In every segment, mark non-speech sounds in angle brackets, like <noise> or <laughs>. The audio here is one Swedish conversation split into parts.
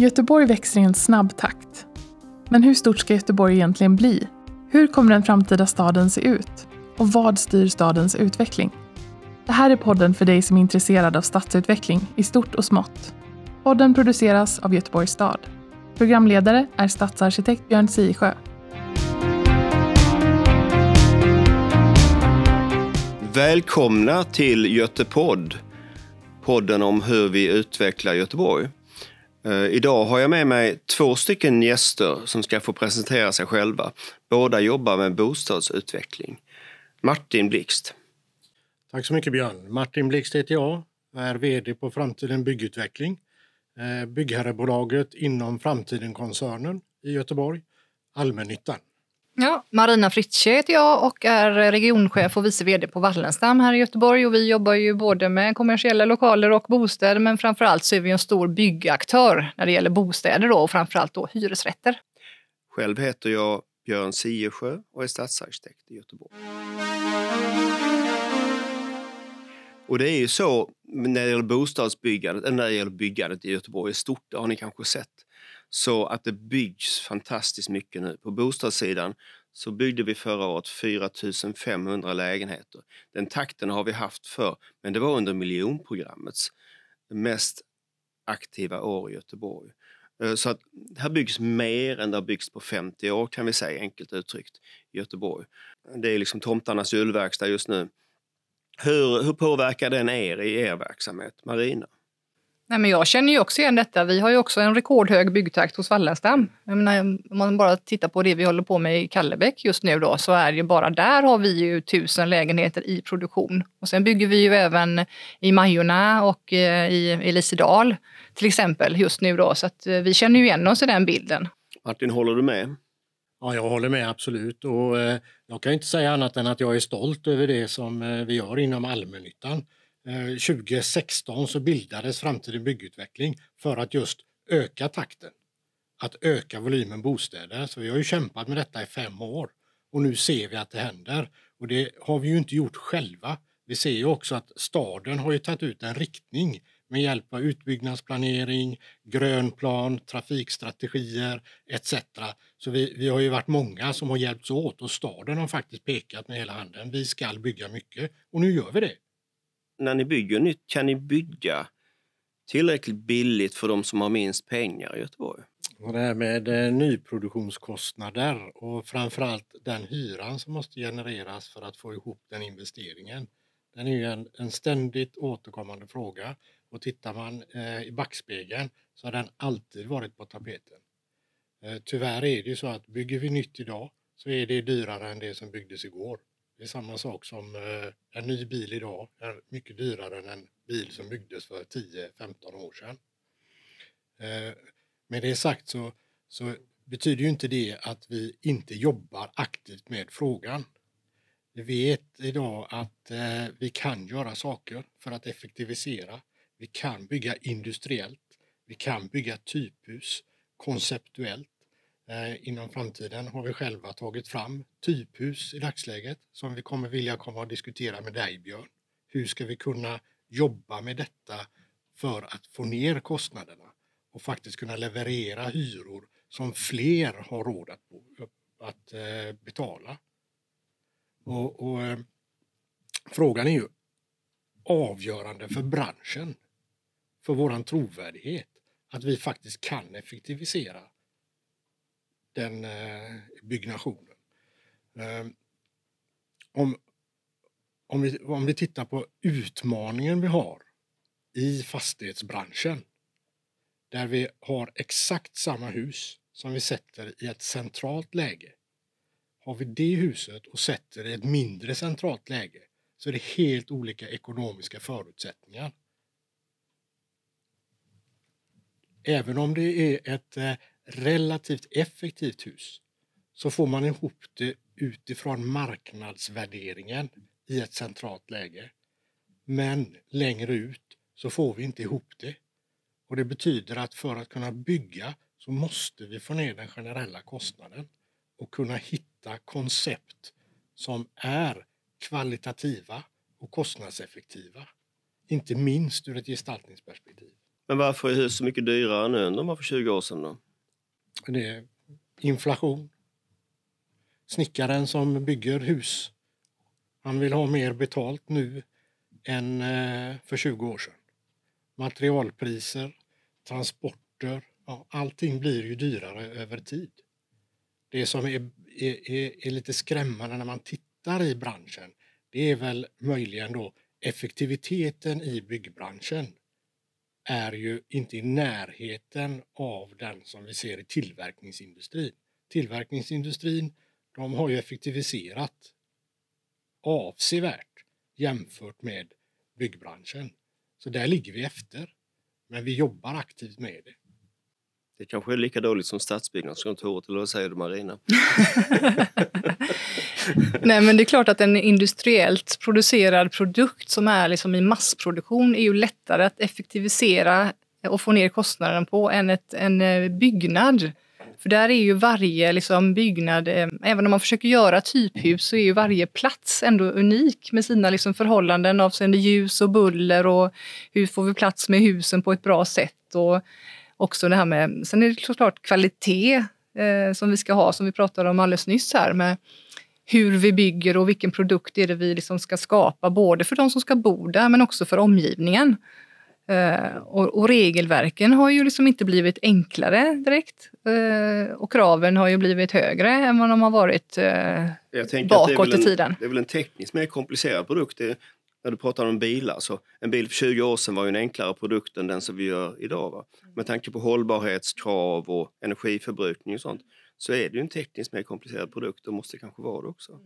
Göteborg växer i en snabb takt. Men hur stort ska Göteborg egentligen bli? Hur kommer den framtida staden se ut? Och vad styr stadens utveckling? Det här är podden för dig som är intresserad av stadsutveckling i stort och smått. Podden produceras av Göteborgs stad. Programledare är stadsarkitekt Björn Siesjö. Välkomna till Götepodd, podden om hur vi utvecklar Göteborg. Eh, idag har jag med mig två stycken gäster som ska få presentera sig själva. Båda jobbar med bostadsutveckling. Martin Blixt. Tack så mycket Björn. Martin Blixt heter jag, och är VD på Framtiden Byggutveckling. Eh, byggherrebolaget inom Framtiden-koncernen i Göteborg, Allmännyttan. Ja, Marina Fritzsche heter jag och är regionchef och vice vd på Wallenstam här i Göteborg. Och vi jobbar ju både med kommersiella lokaler och bostäder men framförallt så är vi en stor byggaktör när det gäller bostäder då, och framförallt då hyresrätter. Själv heter jag Björn Siesjö och är stadsarkitekt i Göteborg. Och det är ju så när det gäller bostadsbyggandet, eller när det gäller byggandet i Göteborg i stort, det har ni kanske sett så att det byggs fantastiskt mycket nu. På bostadssidan så byggde vi förra året 4 500 lägenheter. Den takten har vi haft för, men det var under miljonprogrammets mest aktiva år i Göteborg. Eh, så att här byggs mer än det har byggts på 50 år kan vi säga enkelt uttryckt i Göteborg. Det är liksom tomtarnas julverkstad just nu. Hur, hur påverkar den er i er verksamhet? Marina? Nej, men jag känner ju också igen detta. Vi har ju också en rekordhög byggtakt hos Wallenstam. Jag menar, om man bara tittar på det vi håller på med i Kallebäck just nu då, så är det ju bara där har vi ju tusen lägenheter i produktion. Och sen bygger vi ju även i Majorna och eh, i Elisedal till exempel just nu då. Så att eh, vi känner ju igen oss i den bilden. Martin, håller du med? Ja, jag håller med absolut. Och, eh, jag kan inte säga annat än att jag är stolt över det som eh, vi gör inom allmännyttan. Eh, 2016 så bildades Framtiden byggutveckling för att just öka takten. Att öka volymen bostäder. Så vi har ju kämpat med detta i fem år och nu ser vi att det händer. Och det har vi ju inte gjort själva. Vi ser ju också att staden har ju tagit ut en riktning med hjälp av utbyggnadsplanering, grönplan, trafikstrategier etc. Så vi, vi har ju varit många som har hjälpts åt och staden har faktiskt pekat med hela handen. Vi ska bygga mycket och nu gör vi det när ni bygger nytt, kan ni bygga tillräckligt billigt för de som har minst pengar i Göteborg? Och det här med eh, nyproduktionskostnader och framförallt den hyran som måste genereras för att få ihop den investeringen. Den är ju en, en ständigt återkommande fråga och tittar man eh, i backspegeln så har den alltid varit på tapeten. Eh, tyvärr är det ju så att bygger vi nytt idag så är det dyrare än det som byggdes igår. Det är samma sak som eh, en ny bil idag är mycket dyrare än en bil som byggdes för 10-15 år sedan. Eh, med det sagt så, så betyder ju inte det att vi inte jobbar aktivt med frågan. Vi vet idag att eh, vi kan göra saker för att effektivisera. Vi kan bygga industriellt. Vi kan bygga typhus konceptuellt. Eh, inom framtiden har vi själva tagit fram typhus i dagsläget som vi kommer vilja komma och diskutera med dig Björn. Hur ska vi kunna jobba med detta för att få ner kostnaderna och faktiskt kunna leverera hyror som fler har råd att, att eh, betala. Och, och eh, frågan är ju avgörande för branschen, för vår trovärdighet, att vi faktiskt kan effektivisera den eh, byggnationen. Ehm, om, om, vi, om vi tittar på utmaningen vi har i fastighetsbranschen där vi har exakt samma hus som vi sätter i ett centralt läge. Har vi det huset och sätter i ett mindre centralt läge så är det helt olika ekonomiska förutsättningar. Även om det är ett eh, relativt effektivt hus så får man ihop det utifrån marknadsvärderingen i ett centralt läge. Men längre ut så får vi inte ihop det. Och det betyder att för att kunna bygga så måste vi få ner den generella kostnaden och kunna hitta koncept som är kvalitativa och kostnadseffektiva. Inte minst ur ett gestaltningsperspektiv. Men varför är hus så mycket dyrare nu än de var för 20 år sedan? Då? Det är inflation. Snickaren som bygger hus, han vill ha mer betalt nu än eh, för 20 år sedan. Materialpriser, transporter, ja, allting blir ju dyrare över tid. Det som är, är, är, är lite skrämmande när man tittar i branschen, det är väl möjligen då effektiviteten i byggbranschen är ju inte i närheten av den som vi ser i tillverkningsindustrin. Tillverkningsindustrin, de har ju effektiviserat avsevärt jämfört med byggbranschen. Så där ligger vi efter. Men vi jobbar aktivt med det. Det kanske är lika dåligt som stadsbyggnadskontoret, eller vad säger du Marina? <laughs> <laughs> <laughs> Nej, men det är klart att en industriellt producerad produkt som är liksom i massproduktion är ju lättare att effektivisera och få ner kostnaden på än ett, en eh, byggnad. För där är ju varje liksom, byggnad, eh, även om man försöker göra typhus, så är ju varje plats ändå unik med sina liksom, förhållanden avseende ljus och buller och hur får vi plats med husen på ett bra sätt. Och också det här med, sen är det såklart kvalitet eh, som vi ska ha, som vi pratade om alldeles nyss här med hur vi bygger och vilken produkt är det vi liksom ska skapa, både för de som ska bo där men också för omgivningen. Uh, och, och, regelverken har ju liksom inte blivit enklare direkt. Uh, och kraven har ju blivit högre än vad de har varit uh, bakåt en, i tiden. Det är väl en tekniskt mer komplicerad produkt. Det, när du pratar om bilar, så en bil för 20 år sedan var ju en enklare produkt än den som vi gör idag. Va? Med tanke på hållbarhetskrav och energiförbrukning och sånt så är det ju en tekniskt mer komplicerad produkt och måste kanske vara det också.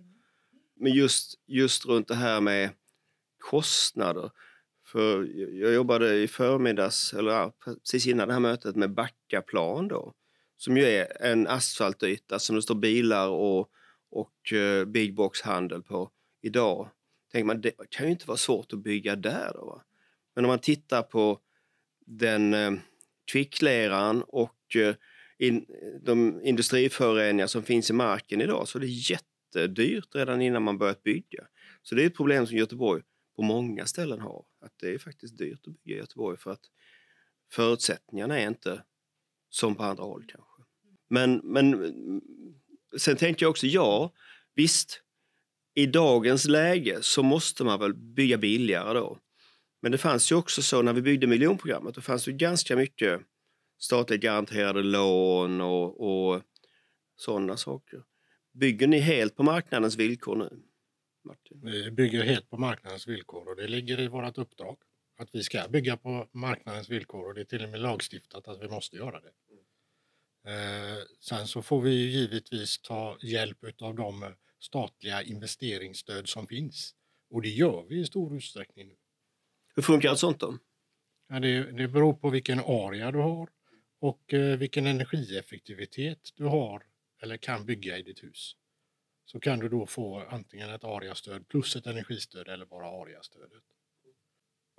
Men just, just runt det här med kostnader. För jag jobbade i förmiddags, eller precis innan det här mötet, med Backaplan då. Som ju är en asfaltyta som det står bilar och, och uh, big box-handel på idag. Tänker man, det kan ju inte vara svårt att bygga där då. Va? Men om man tittar på den uh, kvickleran och uh, in, de industriföroreningar som finns i marken idag så det är jättedyrt redan innan man börjat bygga. Så det är ett problem som Göteborg på många ställen har. Att det är faktiskt dyrt att bygga i Göteborg för att förutsättningarna är inte som på andra håll kanske. Men, men sen tänkte jag också, ja visst, i dagens läge så måste man väl bygga billigare då. Men det fanns ju också så när vi byggde miljonprogrammet, då fanns det ganska mycket statligt garanterade lån och, och sådana saker. Bygger ni helt på marknadens villkor nu? Martin? Vi bygger helt på marknadens villkor och det ligger i vårt uppdrag att vi ska bygga på marknadens villkor och det är till och med lagstiftat att vi måste göra det. Eh, sen så får vi givetvis ta hjälp av de statliga investeringsstöd som finns och det gör vi i stor utsträckning nu. Hur funkar ett sånt då? Ja, det, det beror på vilken area du har och eh, vilken energieffektivitet du har eller kan bygga i ditt hus. Så kan du då få antingen ett ARIA-stöd plus ett energistöd eller bara ARIA-stödet.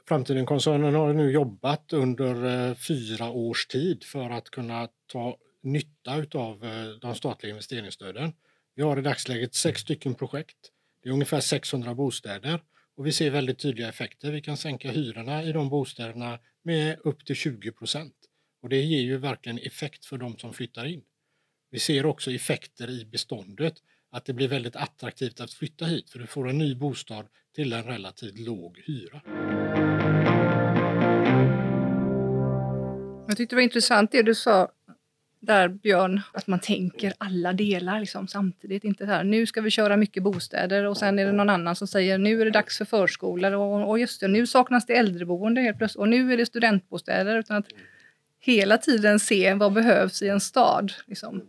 Framtiden-koncernen har nu jobbat under eh, fyra års tid för att kunna ta nytta av eh, de statliga investeringsstöden. Vi har i dagsläget sex stycken projekt. Det är ungefär 600 bostäder och vi ser väldigt tydliga effekter. Vi kan sänka hyrorna i de bostäderna med upp till 20 procent. Och det ger ju verkligen effekt för de som flyttar in. Vi ser också effekter i beståndet, att det blir väldigt attraktivt att flytta hit för du får en ny bostad till en relativt låg hyra. Jag tyckte det var intressant det du sa där Björn, att man tänker alla delar liksom, samtidigt. Inte så här, nu ska vi köra mycket bostäder och sen är det någon annan som säger nu är det dags för förskolor och, och just det, nu saknas det äldreboende helt plötsligt och nu är det studentbostäder. Utan att hela tiden se vad behövs i en stad. Liksom.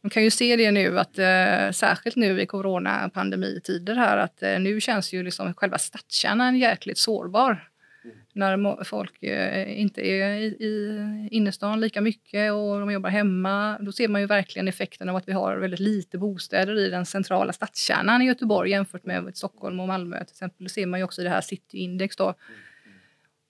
Man kan ju se det nu, att, eh, särskilt nu i coronapandemitider. här, att eh, nu känns ju liksom själva stadskärnan jäkligt sårbar. Mm. När folk eh, inte är i, i innerstan lika mycket och de jobbar hemma. Då ser man ju verkligen effekten av att vi har väldigt lite bostäder i den centrala stadskärnan i Göteborg jämfört med Stockholm och Malmö. Till exempel. Det ser man ju också i det här cityindex. Då. Mm.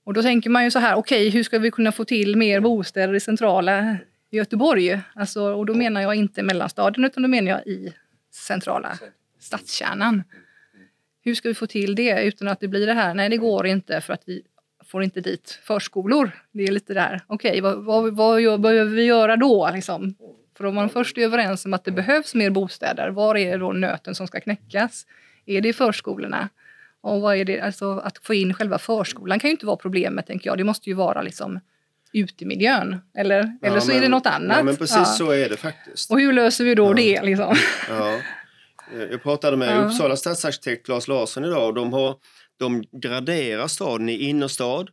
Och då tänker man ju så här, okej, okay, hur ska vi kunna få till mer bostäder i centrala Göteborg? Alltså, och då menar jag inte mellanstaden, utan då menar jag i centrala stadskärnan. Hur ska vi få till det utan att det blir det här, nej det går inte för att vi får inte dit förskolor. Det är lite där, okej, okay, vad, vad, vad, vad behöver vi göra då? Liksom? För om man först är överens om att det behövs mer bostäder, var är då nöten som ska knäckas? Är det i förskolorna? Och vad är det, alltså att få in själva förskolan kan ju inte vara problemet, tänker jag. Det måste ju vara liksom utemiljön. Eller, ja, eller så men, är det något annat. Ja, men precis ja. så är det faktiskt. Och hur löser vi då ja. det? Liksom? <laughs> Ja. Jag pratade med ja. Uppsala stadsarkitekt Claes Larsson idag och de, har, de graderar staden i innerstad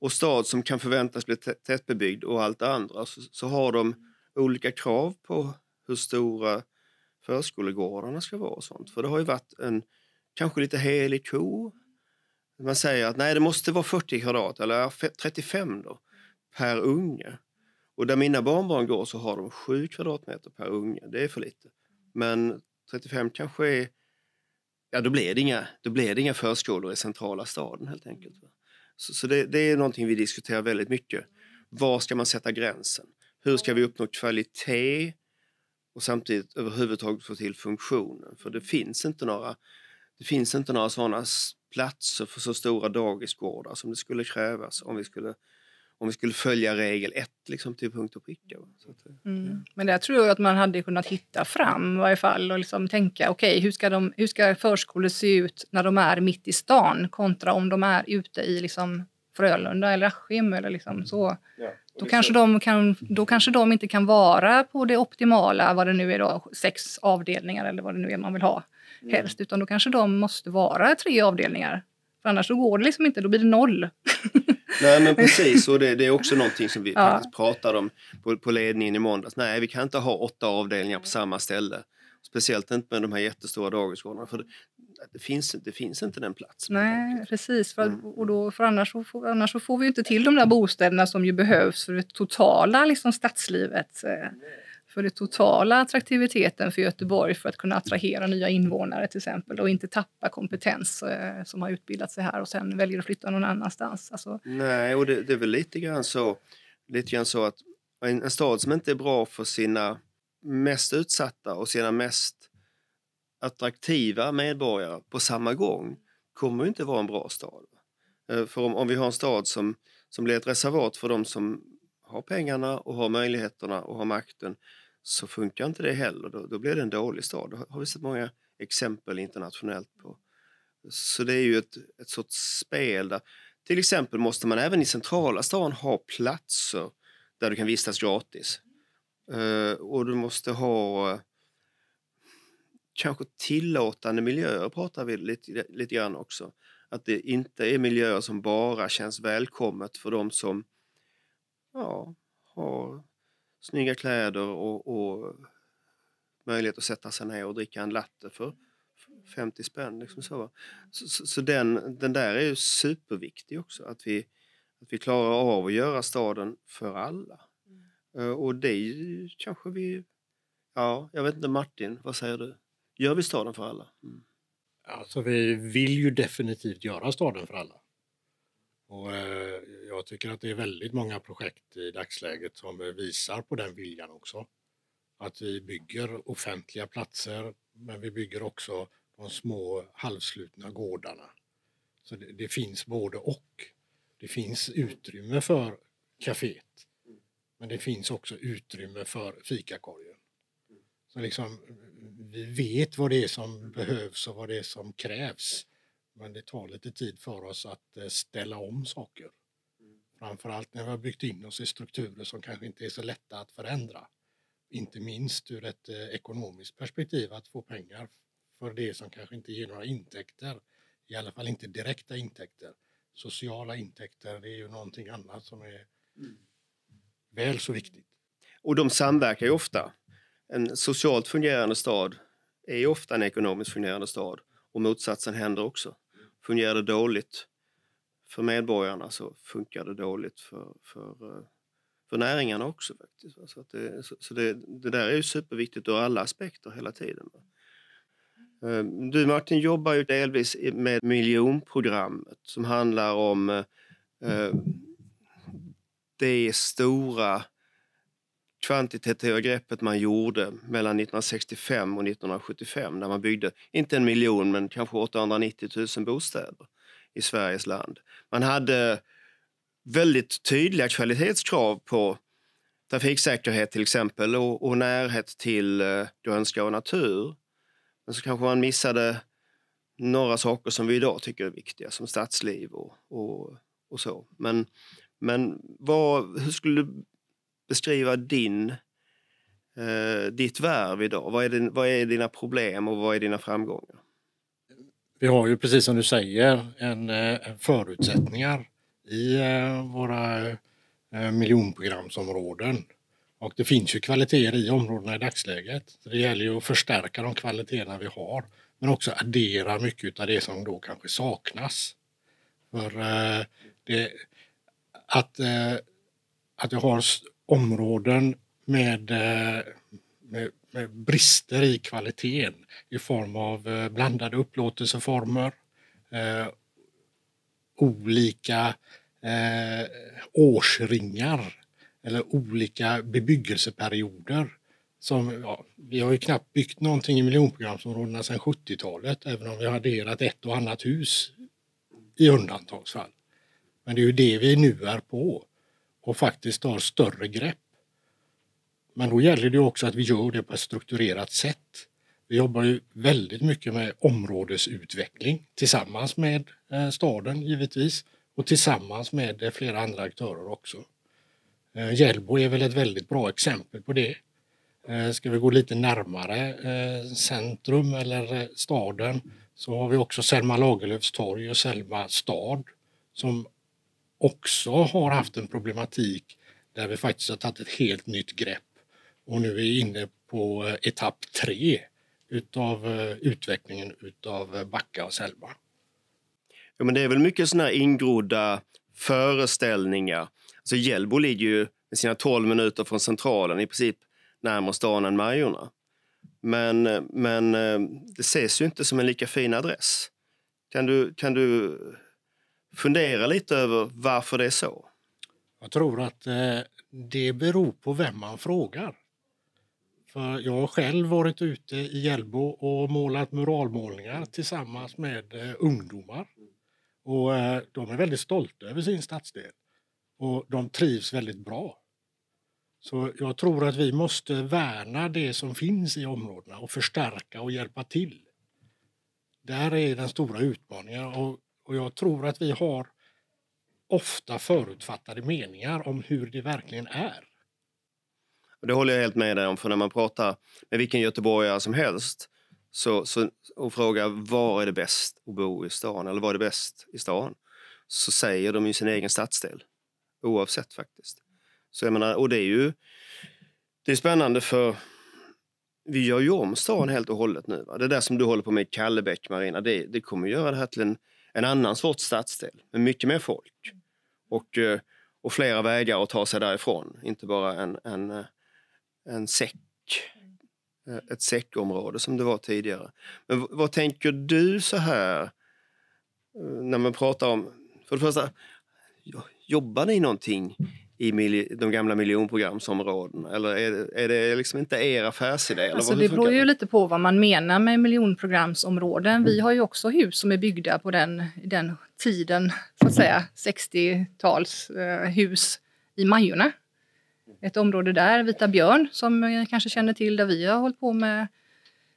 och stad som kan förväntas bli tättbebyggd och allt det andra. Så, så har de olika krav på hur stora förskolegårdarna ska vara och sånt. För det har ju varit en kanske lite helig ko. Man säger att nej, det måste vara 40 kvadrat eller 35 då per unge. Och där mina barnbarn går så har de 7 kvadratmeter per unge. Det är för lite. Men 35 kanske är... Ja, då blir det inga, då blir det inga förskolor i centrala staden helt enkelt. Så, så det, det, är någonting vi diskuterar väldigt mycket. Var ska man sätta gränsen? Hur ska vi uppnå kvalitet och samtidigt överhuvudtaget få till funktionen? För det finns inte några, det finns inte några sådana platser för så stora dagisgårdar som det skulle krävas om vi skulle om vi skulle följa regel 1 liksom, till punkt och pricka. Eh, mm. Men där tror jag att man hade kunnat hitta fram i varje fall och liksom tänka okej, okay, hur, ska hur ska förskolor se ut när de är mitt i stan kontra om de är ute i liksom Frölunda eller Askim eller liksom så. Ja, då, kanske de kan, då kanske de inte kan vara på det optimala, vad det nu är då, sex avdelningar eller vad det nu är man vill ha mm. helst, utan då kanske de måste vara tre avdelningar. För annars så går det liksom inte, då blir det noll. <laughs> Nej men precis, och det, det, är också <laughs> någonting som vi ja. faktiskt pratade om på, på ledningen i måndags. Nej, vi kan inte ha åtta avdelningar på samma ställe. Speciellt inte med de här jättestora dagisgårdarna. För det, det, finns, det finns inte den platsen. Nej, precis. För, mm. och då, för annars, så får, annars så får vi inte till de där bostäderna som ju behövs för det totala liksom, stadslivet. Eh för den totala attraktiviteten för Göteborg för att kunna attrahera nya invånare till exempel och inte tappa kompetens eh, som har utbildat sig här och sen väljer att flytta någon annanstans. Alltså... Nej, och det, det, är väl lite grann så, lite grann så att en, en stad som inte är bra för sina mest utsatta och sina mest attraktiva medborgare på samma gång kommer inte vara en bra stad. Eh, för om, om vi har en stad som, som blir ett reservat för de som har pengarna och har möjligheterna och har makten så funkar inte det heller. Då, då blir det en dålig stad. Då har vi sett många exempel internationellt på. Så det är ju ett, ett sorts spel där till exempel måste man även i centrala stan ha platser där du kan vistas gratis. Uh, och du måste ha uh, kanske tillåtande miljöer pratar vi lite, lite grann också. Att det inte är miljöer som bara känns välkommet för de som ja, har snygga kläder och, och möjlighet att sätta sig ner och dricka en latte för 50 spänn. Liksom så. Så, så, så, den, den där är ju superviktig också, att vi, att vi klarar av att göra staden för alla. Mm. Och det kanske vi... Ja, jag vet inte Martin, vad säger du? Gör vi staden för alla? Mm. Alltså vi vill ju definitivt göra staden för alla. Och eh, jag tycker att det är väldigt många projekt i dagsläget som visar på den viljan också. Att vi bygger offentliga platser, men vi bygger också de små halvslutna gårdarna. Så det, det finns både och. Det finns utrymme för kaféet, men det finns också utrymme för fikakorgen. Så liksom, vi vet vad det är som behövs och vad det är som krävs. Men det tar lite tid för oss att eh, ställa om saker. Framförallt när vi har byggt in oss i strukturer som kanske inte är så lätta att förändra. Inte minst ur ett eh, ekonomiskt perspektiv att få pengar för det som kanske inte ger några intäkter. I alla fall inte direkta intäkter. Sociala intäkter det är ju någonting annat som är väl så viktigt. Och de samverkar ju ofta. En socialt fungerande stad är ofta en ekonomiskt fungerande stad och motsatsen händer också. Fungerar det dåligt för medborgarna så funkar det dåligt för, för, eh, för näringarna också. faktiskt. Så, det, så det, det, där är ju superviktigt ur alla aspekter hela tiden. Ehm, du Martin jobbar ju delvis med miljonprogrammet som handlar om eh, eh, det stora kvantitativa greppet man gjorde mellan 1965 och 1975 när man byggde, inte en miljon men kanske 890 000 bostäder i Sveriges land. Man hade väldigt tydliga kvalitetskrav på trafiksäkerhet till exempel och, och närhet till eh, grönska och natur. Men så kanske man missade några saker som vi idag tycker är viktiga som stadsliv och, och, och så. Men, men vad, hur skulle du beskriva din, eh, ditt värv idag? Vad är, din, vad är dina problem och vad är dina framgångar? Vi har ju precis som du säger en, eh, en förutsättningar i eh, våra eh, miljonprogramsområden. Och det finns ju kvaliteter i områdena i dagsläget. Så det gäller ju att förstärka de kvaliteterna vi har men också addera mycket av det som då kanske saknas. För det, att, att vi har områden med, med brister i kvaliteten i form av eh, blandade upplåtelseformer, eh, olika eh, årsringar eller olika bebyggelseperioder. Som, ja, vi har ju knappt byggt någonting i miljonprogramsområdena sedan 70-talet även om vi har adderat ett och annat hus i undantagsfall. Men det är ju det vi nu är på och faktiskt tar större grepp. Men då gäller det också att vi gör det på ett strukturerat sätt. Vi jobbar ju väldigt mycket med områdesutveckling tillsammans med eh, staden givetvis och tillsammans med eh, flera andra aktörer också. Eh, Hjällbo är väl ett väldigt bra exempel på det. Ska vi gå lite närmare centrum eller staden så har vi också Selma Lagerlöfs torg och Selma stad som också har haft en problematik där vi faktiskt har tagit ett helt nytt grepp och nu är inne på etapp tre utav eh, utvecklingen utav eh, Backa och Selma. Ja, men det är väl mycket sådana här ingrodda föreställningar. Alltså Hjällbo ligger ju med sina 12 minuter från centralen i princip närmare stan än Majorna. Men, eh, men det ses ju inte som en lika fin adress. Kan du, kan du fundera lite över varför det är så? Jag tror att det beror på vem man frågar. För jag har själv varit ute i Hjällbo och målat muralmålningar tillsammans med eh, ungdomar. Och eh, de är väldigt stolta över sin stadsdel. Och de trivs väldigt bra. Så jag tror att vi måste värna det som finns i områdena och förstärka och hjälpa till. Där är den stora utmaningen och, och jag tror att vi har ofta förutfattade meningar om hur det verkligen är. Och det håller jag helt med dig om, för när man pratar med vilken göteborgare som helst så, så, och frågar var är det bäst att bo i stan eller var är det bäst i stan? Så säger de ju sin egen stadsdel. Oavsett faktiskt. Så jag menar, och det är ju det är spännande för vi gör ju om stan helt och hållet nu. Va? Det där som du håller på med i Kallebäck, Marina, det, det kommer göra det här till en, en annan sorts stadsdel med mycket mer folk. Och, och flera vägar att ta sig därifrån, inte bara en, en, en säck, eh, ett säckområde som det var tidigare. Men vad tänker du så här eh, när man pratar om, för det första, jobbar ni någonting i de gamla miljonprogramsområdena? Eller är det, är det liksom inte er affärsidé? Alltså det beror ju lite på vad man menar med miljonprogramsområden. Vi har ju också hus som är byggda på den, den tiden, så att säga, 60-tals eh, hus i Majorna ett område där, Vita Björn, som jag kanske känner till, där vi har hållit på med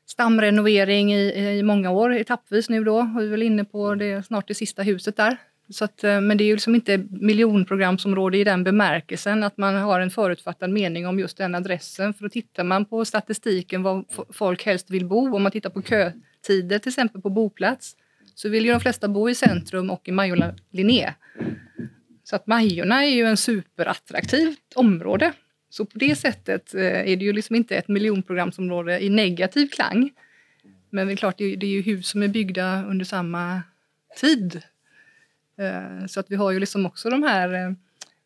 stamrenovering i, i många år, etappvis nu då. Vi är väl inne på det, snart det sista huset där. Så att, eh, men det är ju liksom inte miljonprogramsområde i den bemärkelsen att man har en förutfattad mening om just den adressen. För då tittar man på statistiken var folk helst vill bo. Om man tittar på kötider till exempel på boplats så vill ju de flesta bo i centrum och i Majorna Linné. Så att Majorna är ju en superattraktivt område. Så på det sättet eh, är det ju liksom inte ett miljonprogramsområde i negativ klang. Men det är klart, det är ju hus som är byggda under samma tid. Eh, så att vi har ju liksom också de här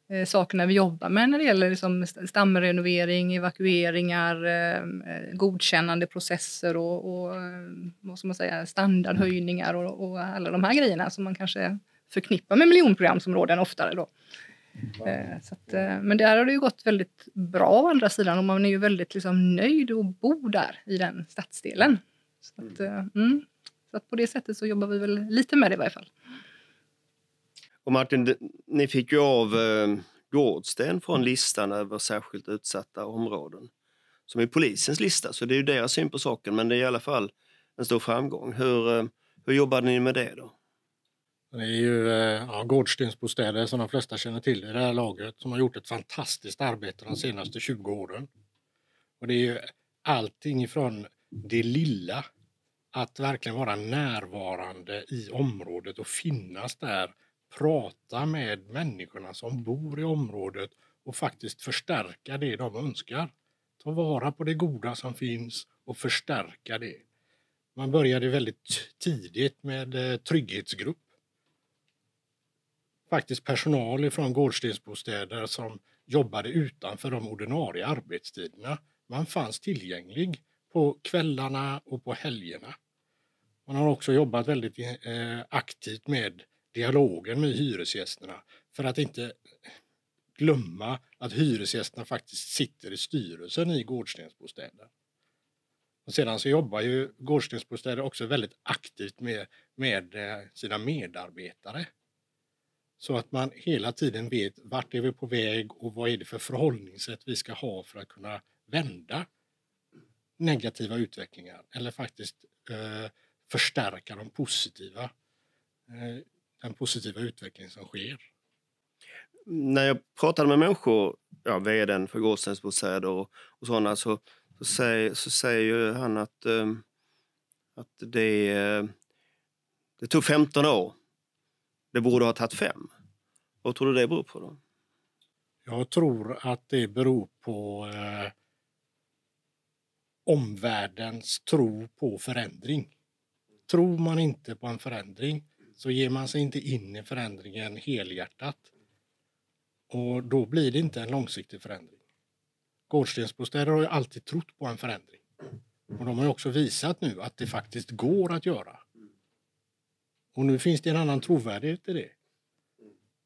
eh, sakerna vi jobbar med när det gäller liksom stamrenovering, evakueringar, godkännandeprocesser och, och vad ska man säga, standardhöjningar och, och alla de här grejerna som man kanske förknippar med miljonprogramsområden oftare. Då. Mm. Så att, eh, men där har det ju gått väldigt bra å andra sidan och man är ju väldigt liksom, nöjd att bo där i den stadsdelen. Så, att, mm. mm. så på det sättet så jobbar vi väl lite med det i varje fall. Och Martin, ni fick ju av eh, Gårdsten från listan över särskilt utsatta områden. Som är polisens lista, så det är ju deras syn på saken, men det är i alla fall en stor framgång. Hur, eh, hur jobbade ni med det då? Det är ju eh, ja, Gårdstensbostäder som de flesta känner till i det här laget som har gjort ett fantastiskt arbete de senaste 20 åren. Och det är ju allting ifrån det lilla, att verkligen vara närvarande i området och finnas där, prata med människorna som bor i området och faktiskt förstärka det de önskar. Ta vara på det goda som finns och förstärka det. Man började väldigt tidigt med eh, trygghetsgrupp faktiskt personal från gårdstensbostäder som jobbade utanför de ordinarie arbetstiderna. Man fanns tillgänglig på kvällarna och på helgerna. Man har också jobbat väldigt eh, aktivt med dialogen med hyresgästerna för att inte glömma att hyresgästerna faktiskt sitter i styrelsen i gårdstensbostäder. Och sedan så jobbar ju gårdstensbostäder också väldigt aktivt med, med eh, sina medarbetare så att man hela tiden vet vart är vi på väg och vad är det för förhållningssätt vi ska ha för att kunna vända negativa utvecklingar eller faktiskt eh, förstärka de positiva, eh, den positiva utveckling som sker. När jag pratade med människor, ja, vdn för Gårdstensbostäder och, och sådana, så, så, säger, så säger han att, eh, att det, eh, det tog 15 år det borde ha tagit fem. Vad tror du det beror på? då? Jag tror att det beror på eh, omvärldens tro på förändring. Tror man inte på en förändring så ger man sig inte in i förändringen helhjärtat. Och då blir det inte en långsiktig förändring. Gårdstensbostäder har ju alltid trott på en förändring. Och de har också visat nu att det faktiskt går att göra. Och nu finns det en annan trovärdighet i det.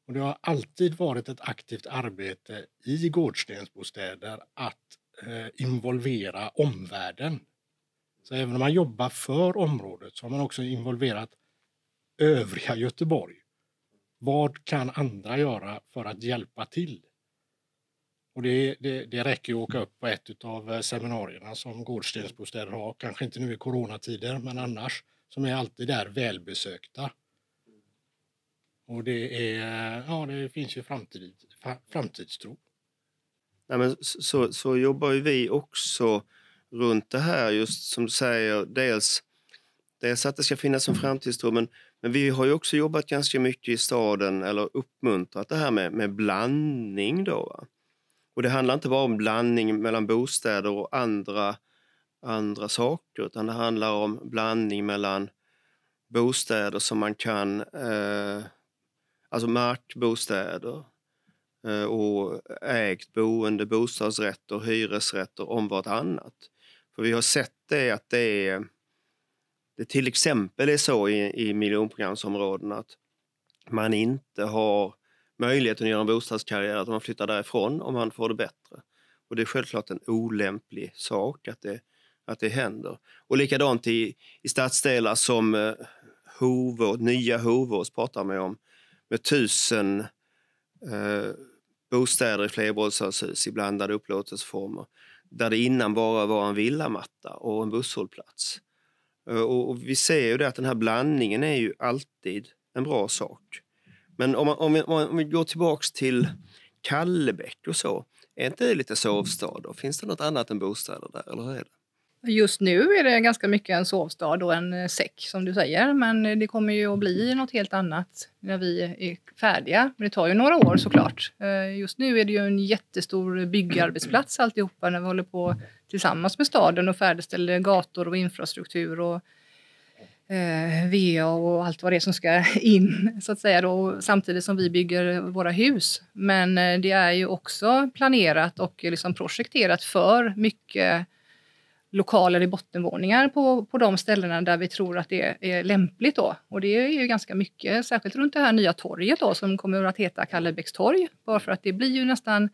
Och det har alltid varit ett aktivt arbete i gårdstensbostäder att eh, involvera omvärlden. Så även om man jobbar för området så har man också involverat övriga Göteborg. Vad kan andra göra för att hjälpa till? Och det, det, det räcker att åka upp på ett av eh, seminarierna som Gårdstensbostäder har, kanske inte nu i coronatider, men annars som är alltid där välbesökta. Och det, är, ja, det finns ju framtid, framtidstro. Nej, men så, så jobbar ju vi också runt det här, just som du säger, dels, dels att det ska finnas en framtidstro, men, men vi har ju också jobbat ganska mycket i staden, eller uppmuntrat det här med, med blandning. Då, Och det handlar inte bara om blandning mellan bostäder och andra andra saker utan det handlar om blandning mellan bostäder som man kan, eh, alltså markbostäder eh, och ägt boende, bostadsrätter, hyresrätter om vartannat. För vi har sett det att det är det till exempel är så i, i miljonprogramsområden att man inte har möjlighet att göra en bostadskarriär, att man flyttar därifrån om man får det bättre. Och det är självklart en olämplig sak att det att det händer. Och likadant i, i stadsdelar som eh, Hovås, nya Hovås pratar man om, med tusen eh, bostäder i flerbostadshus i blandade upplåtelseformer. Där det innan bara var en villamatta och en busshållplats. Eh, och, och, vi ser ju det att den här blandningen är ju alltid en bra sak. Men om, man, om, vi, om vi går tillbaks till Kallebäck och så, är inte det lite sovstad? Då? Finns det något annat än bostäder där, eller hur är det? Just nu är det ganska mycket en sovstad och en eh, säck som du säger, men det kommer ju att bli något helt annat när vi är färdiga. Men det tar ju några år såklart. Eh, just nu är det ju en jättestor byggarbetsplats alltihopa när vi håller på tillsammans med staden och färdigställer gator och infrastruktur och eh, VA och allt vad det är som ska <laughs> in så att säga då, samtidigt som vi bygger våra hus. Men eh, det är ju också planerat och liksom projekterat för mycket lokaler i bottenvåningar på, på de ställena där vi tror att det är lämpligt. Då. Och det är ju ganska mycket, särskilt runt det här nya torget då, som kommer att heta Kallebäcks torg. Bara för att det blir ju nästan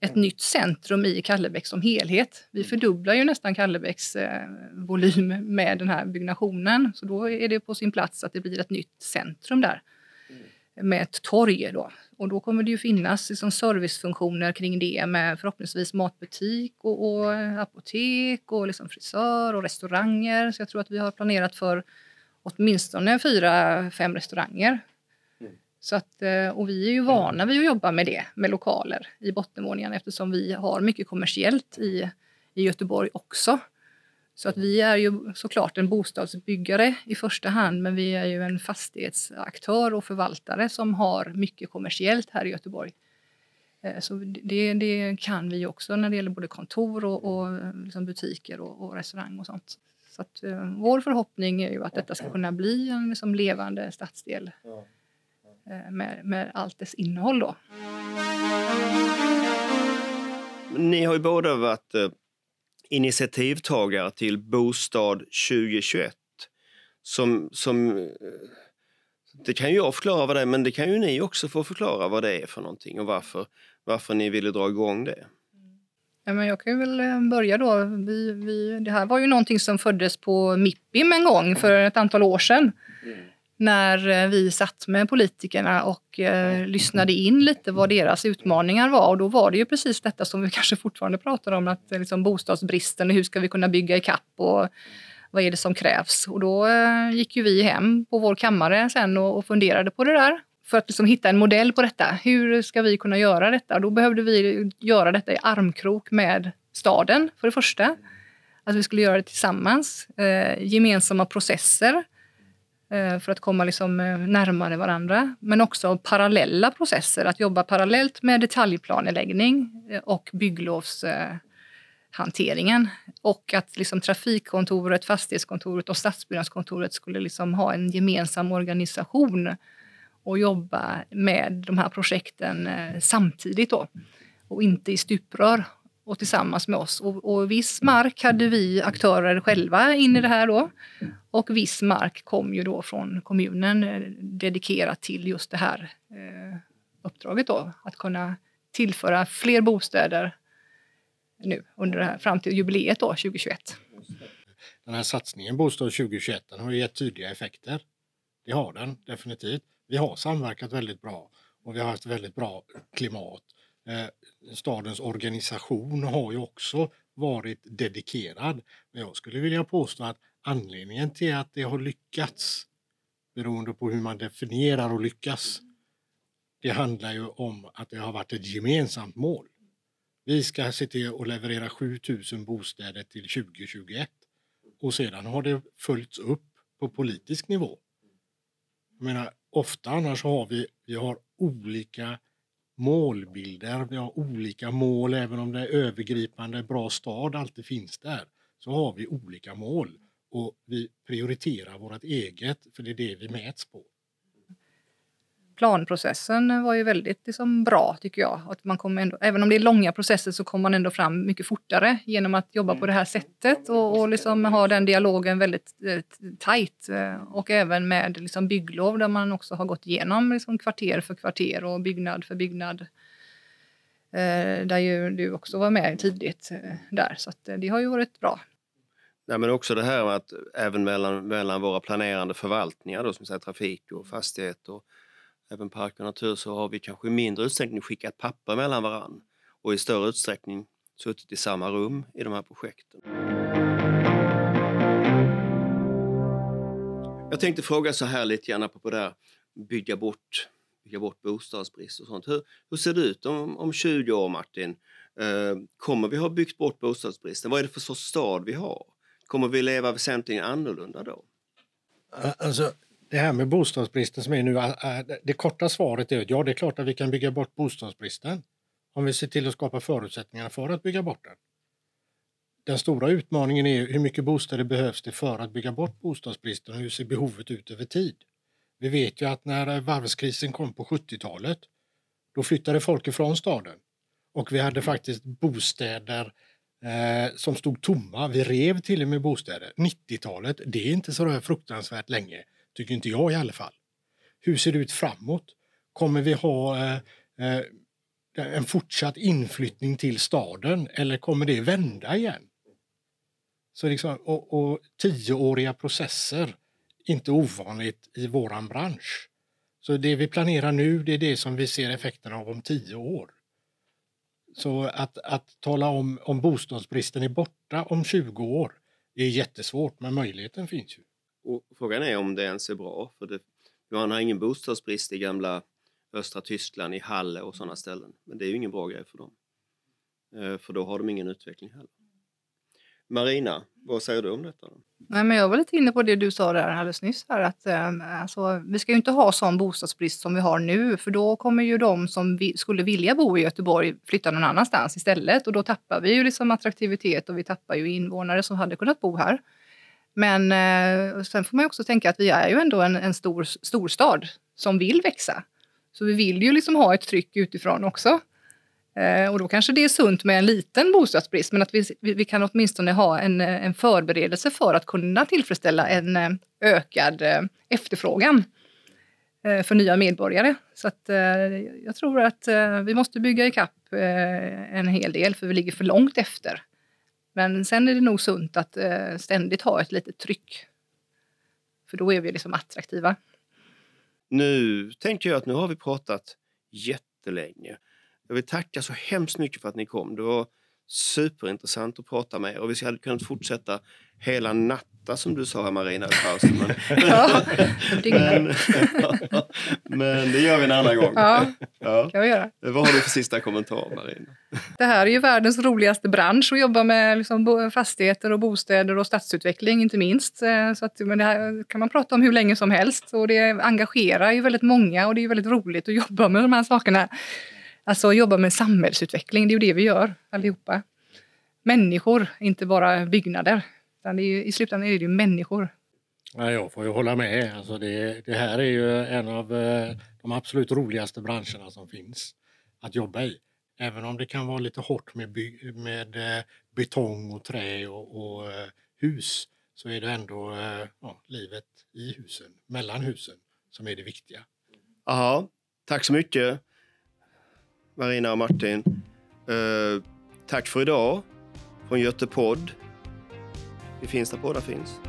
ett nytt centrum i Kallebäck som helhet. Vi fördubblar ju nästan Kallebäcks eh, volym med den här byggnationen. Så då är det på sin plats att det blir ett nytt centrum där. Med ett torg. Då. Och då kommer det ju finnas liksom servicefunktioner kring det med förhoppningsvis matbutik och, och apotek och liksom frisör och restauranger. Så jag tror att vi har planerat för åtminstone fyra, fem restauranger. Mm. Så att, eh, och vi är ju vana vid att jobba med det, med lokaler i bottenvåningen eftersom vi har mycket kommersiellt i, i Göteborg också. Så att vi är ju såklart en bostadsbyggare i första hand men vi är ju en fastighetsaktör och förvaltare som har mycket kommersiellt här i Göteborg. Eh, så det, det kan vi också när det gäller både kontor och, och liksom butiker och, och, restaurang och sånt. Så att, uh, vår förhoppning är ju att detta ska kunna bli en liksom, levande stadsdel med, med allt dess innehåll. Då. Ni har ju båda varit initiativtagare till Bostad 2021. Som, som, eh, det kan ju jag förklara vad det är, men det kan ju ni också få förklara vad det är för någonting och varför, varför ni ville dra igång det. Ja, men jag kan väl eh, börja då. Vi, vi, det här var ju någonting som föddes på Mippim en gång för ett antal år sedan. Mm när eh, vi satt med politikerna och eh, lyssnade in lite vad deras utmaningar var. Och då var det ju precis detta som vi <laughs> kanske fortfarande pratar om, att eh, liksom bostadsbristen, hur ska vi kunna bygga i kapp och vad är det som krävs? Och då eh, gick ju vi hem på vår kammare sen och, och funderade på det där för att liksom hitta en modell på detta. Hur ska vi kunna göra detta? Då behövde vi göra detta i armkrok med staden för det första. Att vi skulle göra det tillsammans. Eh, gemensamma processer Eh, för att komma liksom eh, närmare varandra. Men också parallella processer, att jobba parallellt med detaljplaneläggning eh, och bygglovshanteringen. Och att liksom trafikkontoret, fastighetskontoret och stadsbyggnadskontoret skulle liksom ha en gemensam organisation och jobba med de här projekten samtidigt då och inte i stuprör och tillsammans med oss. Och, och viss mark hade vi aktörer själva in i det här då. Och viss mark kom ju då från kommunen eh, dedikerat till just det här eh, uppdraget då. Att kunna tillföra fler bostäder nu under det här, fram till jubileet då 2021. Den här satsningen Bostad 2021 den har gett tydliga effekter. Det har den definitivt. Vi har samverkat väldigt bra och vi har haft väldigt bra klimat Eh, stadens organisation har ju också varit dedikerad. Men jag skulle vilja påstå att anledningen till att det har lyckats, beroende på hur man definierar och lyckas, det handlar ju om att det har varit ett gemensamt mål. Vi ska se till att leverera 7000 bostäder till 2021 och sedan har det följts upp på politisk nivå. Jag menar, ofta annars har vi, vi har olika målbilder. Vi har olika mål, även om det är övergripande bra stad alltid finns där, så har vi olika mål och vi prioriterar vårt eget, för det är det vi mäts på planprocessen var ju väldigt liksom, bra tycker jag. Att man kom ändå, även om det är långa processer så kommer man ändå fram mycket fortare genom att jobba på det här sättet och, och liksom ha den dialogen väldigt eh, tajt. Eh, och även med liksom, bygglov där man också har gått igenom liksom, kvarter för kvarter och byggnad för byggnad. Eh, där ju du också var med tidigt eh, där, så att, eh, det har ju varit bra. Ja, men också det här med att även mellan, mellan våra planerande förvaltningar, då, som säger trafik och fastighet och även park och natur så har vi kanske i mindre utsträckning skickat papper mellan varann och i större utsträckning suttit i samma rum i de här projekten. Jag tänkte fråga så här lite grann på det där bygga bort, bygga bort bostadsbrist och sånt. Hur, hur ser det ut om, om 20 år Martin? Eh, kommer vi ha byggt bort bostadsbristen? Vad är det för sorts stad vi har? Kommer vi leva väsentligen annorlunda då? Alltså, det här med bostadsbristen som är nu, äh, äh, det korta svaret är att ja, det är klart att vi kan bygga bort bostadsbristen om vi ser till att skapa förutsättningar för att bygga bort den. Den stora utmaningen är hur mycket bostäder behövs det för att bygga bort bostadsbristen och hur ser behovet ut över tid? Vi vet ju att när varvskrisen kom på 70-talet, då flyttade folk ifrån staden och vi hade faktiskt bostäder eh, som stod tomma. Vi rev till och med bostäder. 90-talet, det är inte så fruktansvärt länge. Tycker inte jag i alla fall. Hur ser det ut framåt? Kommer vi ha eh, eh, en fortsatt inflyttning till staden eller kommer det vända igen? Så liksom, och, och tioåriga processer, inte ovanligt i våran bransch. Så det vi planerar nu, det är det som vi ser effekterna av om tio år. Så att, att tala om om bostadsbristen är borta om 20 år är jättesvårt, men möjligheten finns ju. Och frågan är om det ens är bra. För det, man har ingen bostadsbrist i gamla östra Tyskland, i Halle och sådana ställen. Men det är ju ingen bra grej för dem. Eh, för då har de ingen utveckling heller. Marina, vad säger du om detta? Då? Nej, men jag var lite inne på det du sa där alldeles nyss. Här, att, eh, alltså, vi ska ju inte ha sån bostadsbrist som vi har nu för då kommer ju de som vi, skulle vilja bo i Göteborg flytta någon annanstans istället och då tappar vi ju liksom attraktivitet och vi tappar ju invånare som hade kunnat bo här. Men eh, sen får man ju också tänka att vi är ju ändå en, en stor storstad som vill växa. Så vi vill ju liksom ha ett tryck utifrån också. Eh, och då kanske det är sunt med en liten bostadsbrist, men att vi, vi, vi kan åtminstone ha en, eh, en förberedelse för att kunna tillfredsställa en eh, ökad eh, efterfrågan eh, för nya medborgare. Så att, eh, jag tror att eh, vi måste bygga ikapp eh, en hel del, för vi ligger för långt efter. Men sen är det nog sunt att eh, ständigt ha ett litet tryck. För då är vi liksom attraktiva. Nu tänker jag att nu har vi pratat jättelänge. Jag vill tacka så hemskt mycket för att ni kom. Det var superintressant att prata med er och vi hade kunnat fortsätta hela natten natta som du sa Marina i pausen. Men, <laughs> Ja, men, <laughs> men det gör vi en annan gång. Ja, Ja. kan vi göra. Vad har du för sista kommentar Marina? Det här är ju världens roligaste bransch att jobba med liksom fastigheter och bostäder och stadsutveckling inte minst. Eh, Så att, men det här kan man prata om hur länge som helst och det engagerar ju väldigt många och det är väldigt roligt att jobba med de här sakerna. Alltså jobba med samhällsutveckling, det är ju det vi gör allihopa. Människor, inte bara byggnader. Utan det är ju, I slutändan är det ju människor. Ja, jag får ju hålla med. Alltså det, det här är ju en av eh, de absolut roligaste branscherna som finns att jobba i. Även om det kan vara lite hårt med, by, med eh, betong och trä och, och eh, hus så är det ändå ja, livet i husen, mellan husen, som är det viktiga. Jaha, tack så mycket Marina och Martin. Eh, tack för idag från Götepodd. Vi finns där poddar finns.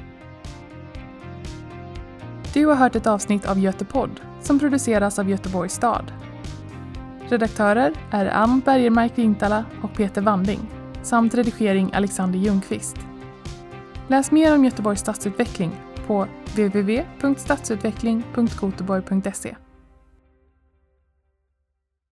Du har hört ett avsnitt av Götepodd som produceras av Göteborgs stad. Redaktörer är Ann Bergermark Vintala och Peter Wanding samt redigering Alexander Ljungqvist. Läs mer om Göteborgs stadsutveckling på www.stadsutveckling.goteborg.se